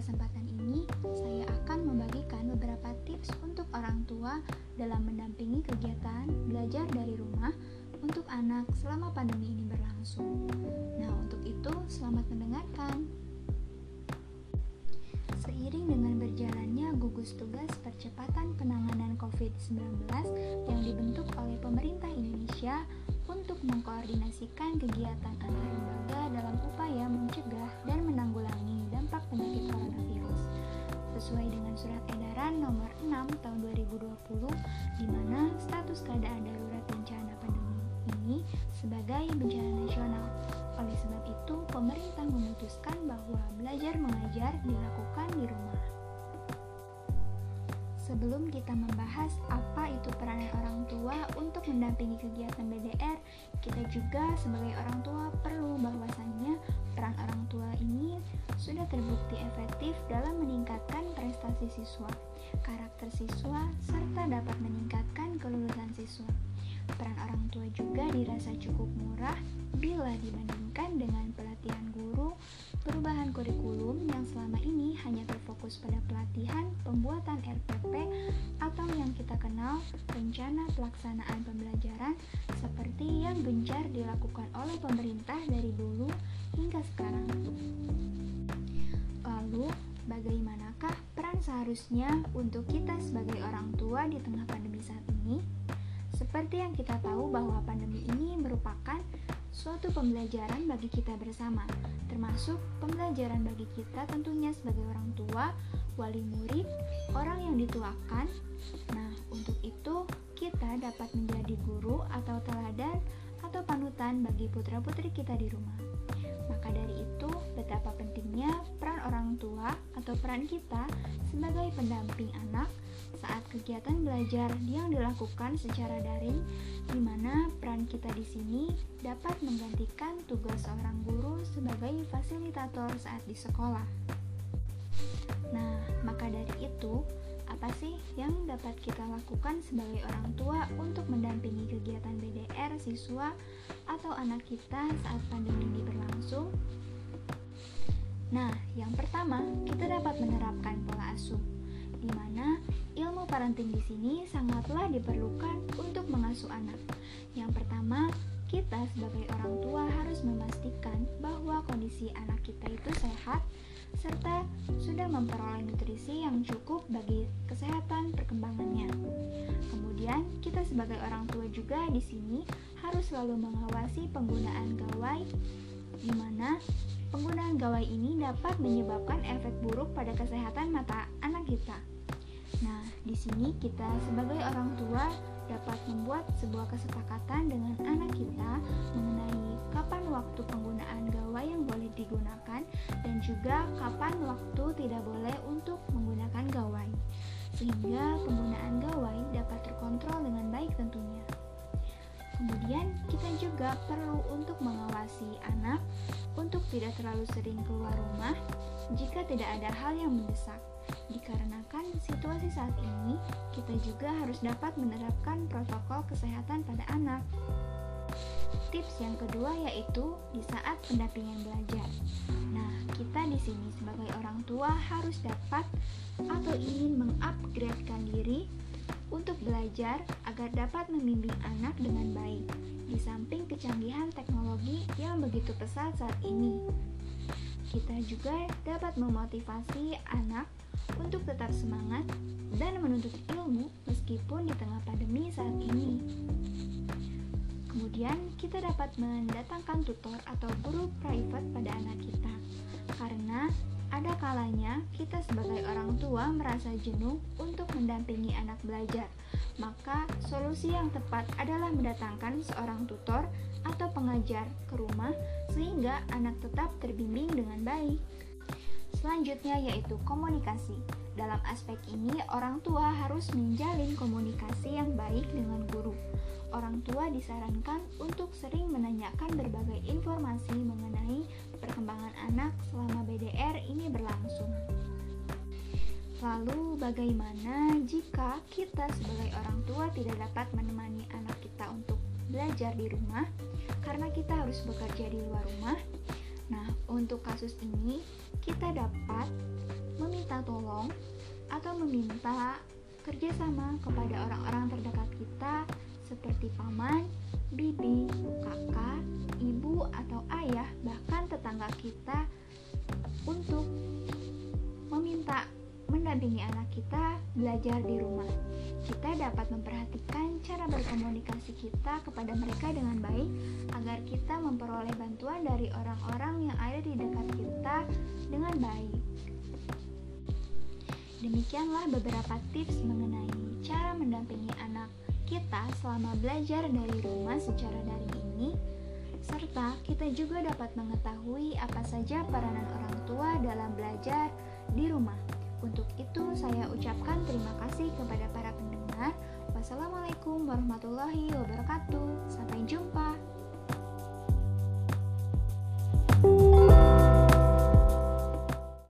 kesempatan ini, saya akan membagikan beberapa tips untuk orang tua dalam mendampingi kegiatan belajar dari rumah untuk anak selama pandemi ini berlangsung. Nah, untuk itu, selamat mendengarkan. Seiring dengan berjalannya gugus tugas percepatan penanganan COVID-19 yang dibentuk oleh pemerintah Indonesia untuk mengkoordinasikan kegiatan antar lembaga dalam upaya mencegah dan menanggulangi dampak penyakit coronavirus sesuai dengan surat edaran nomor 6 tahun 2020 di mana status keadaan darurat bencana pandemi ini sebagai bencana nasional. Oleh sebab itu, pemerintah memutuskan bahwa belajar mengajar dilakukan di rumah. Sebelum kita membahas apa itu peranan orang tua untuk mendampingi kegiatan BDR, kita juga sebagai orang tua perlu bahwasannya peran sudah terbukti efektif dalam meningkatkan prestasi siswa, karakter siswa, serta dapat meningkatkan kelulusan siswa. Peran orang tua juga dirasa cukup murah bila dibandingkan dengan pelatihan guru Perubahan kurikulum yang selama ini hanya terfokus pada pelatihan pembuatan RPP atau yang kita kenal rencana pelaksanaan pembelajaran seperti yang gencar dilakukan oleh pemerintah dari dulu hingga sekarang. Bagaimanakah peran seharusnya untuk kita sebagai orang tua di tengah pandemi saat ini? Seperti yang kita tahu bahwa pandemi ini merupakan suatu pembelajaran bagi kita bersama, termasuk pembelajaran bagi kita tentunya sebagai orang tua, wali murid, orang yang dituakan. Nah, untuk itu kita dapat menjadi guru atau teladan atau panutan bagi putra-putri kita di rumah. Maka dari itu, betapa pentingnya orang tua atau peran kita sebagai pendamping anak saat kegiatan belajar yang dilakukan secara daring, di mana peran kita di sini dapat menggantikan tugas seorang guru sebagai fasilitator saat di sekolah. Nah, maka dari itu, apa sih yang dapat kita lakukan sebagai orang tua untuk mendampingi kegiatan BDR siswa atau anak kita saat pandemi ini berlangsung? Nah, yang pertama, kita dapat menerapkan pola asuh di mana ilmu parenting di sini sangatlah diperlukan untuk mengasuh anak. Yang pertama, kita sebagai orang tua harus memastikan bahwa kondisi anak kita itu sehat serta sudah memperoleh nutrisi yang cukup bagi kesehatan perkembangannya. Kemudian, kita sebagai orang tua juga di sini harus selalu mengawasi penggunaan gawai di mana penggunaan gawai ini dapat menyebabkan efek buruk pada kesehatan mata anak kita. Nah, di sini kita sebagai orang tua dapat membuat sebuah kesepakatan dengan anak kita mengenai kapan waktu penggunaan gawai yang boleh digunakan dan juga kapan waktu tidak boleh untuk menggunakan gawai. Sehingga penggunaan gawai dapat terkontrol dengan baik tentunya. Kemudian kita juga perlu untuk mengawasi anak untuk tidak terlalu sering keluar rumah jika tidak ada hal yang mendesak. Dikarenakan situasi saat ini, kita juga harus dapat menerapkan protokol kesehatan pada anak. Tips yang kedua yaitu di saat pendampingan belajar. Nah, kita di sini sebagai orang tua harus dapat atau ingin mengupgradekan diri untuk belajar agar dapat membimbing anak dengan baik. Di samping kecanggihan teknologi yang begitu pesat saat ini, kita juga dapat memotivasi anak untuk tetap semangat dan menuntut ilmu meskipun di tengah pandemi saat ini. Kemudian, kita dapat mendatangkan tutor atau guru private pada anak kita, karena ada kalanya kita sebagai orang tua merasa jenuh untuk mendampingi anak belajar. Maka, solusi yang tepat adalah mendatangkan seorang tutor atau pengajar ke rumah sehingga anak tetap terbimbing dengan baik. Selanjutnya yaitu komunikasi. Dalam aspek ini, orang tua harus menjalin komunikasi yang baik dengan guru. Orang tua disarankan untuk sering menanyakan berbagai informasi mengenai perkembangan anak selama BDR ini berlangsung. Lalu, bagaimana jika kita sebagai orang tua tidak dapat menemani anak kita untuk belajar di rumah karena kita harus bekerja di luar rumah? Nah, untuk kasus ini, kita dapat meminta tolong atau meminta kerjasama kepada orang-orang terdekat kita seperti paman, bibi, kakak, ibu atau ayah, bahkan tetangga kita untuk meminta mendampingi anak kita belajar di rumah. Kita dapat memperhatikan cara berkomunikasi kita kepada mereka dengan baik agar kita memperoleh bantuan dari orang-orang yang ada di dekat kita dengan baik. Demikianlah beberapa tips mengenai cara mendampingi anak kita selama belajar dari rumah secara daring ini serta kita juga dapat mengetahui apa saja peranan orang tua dalam belajar di rumah. Untuk itu, saya ucapkan terima kasih kepada para pendengar. Wassalamualaikum warahmatullahi wabarakatuh. Sampai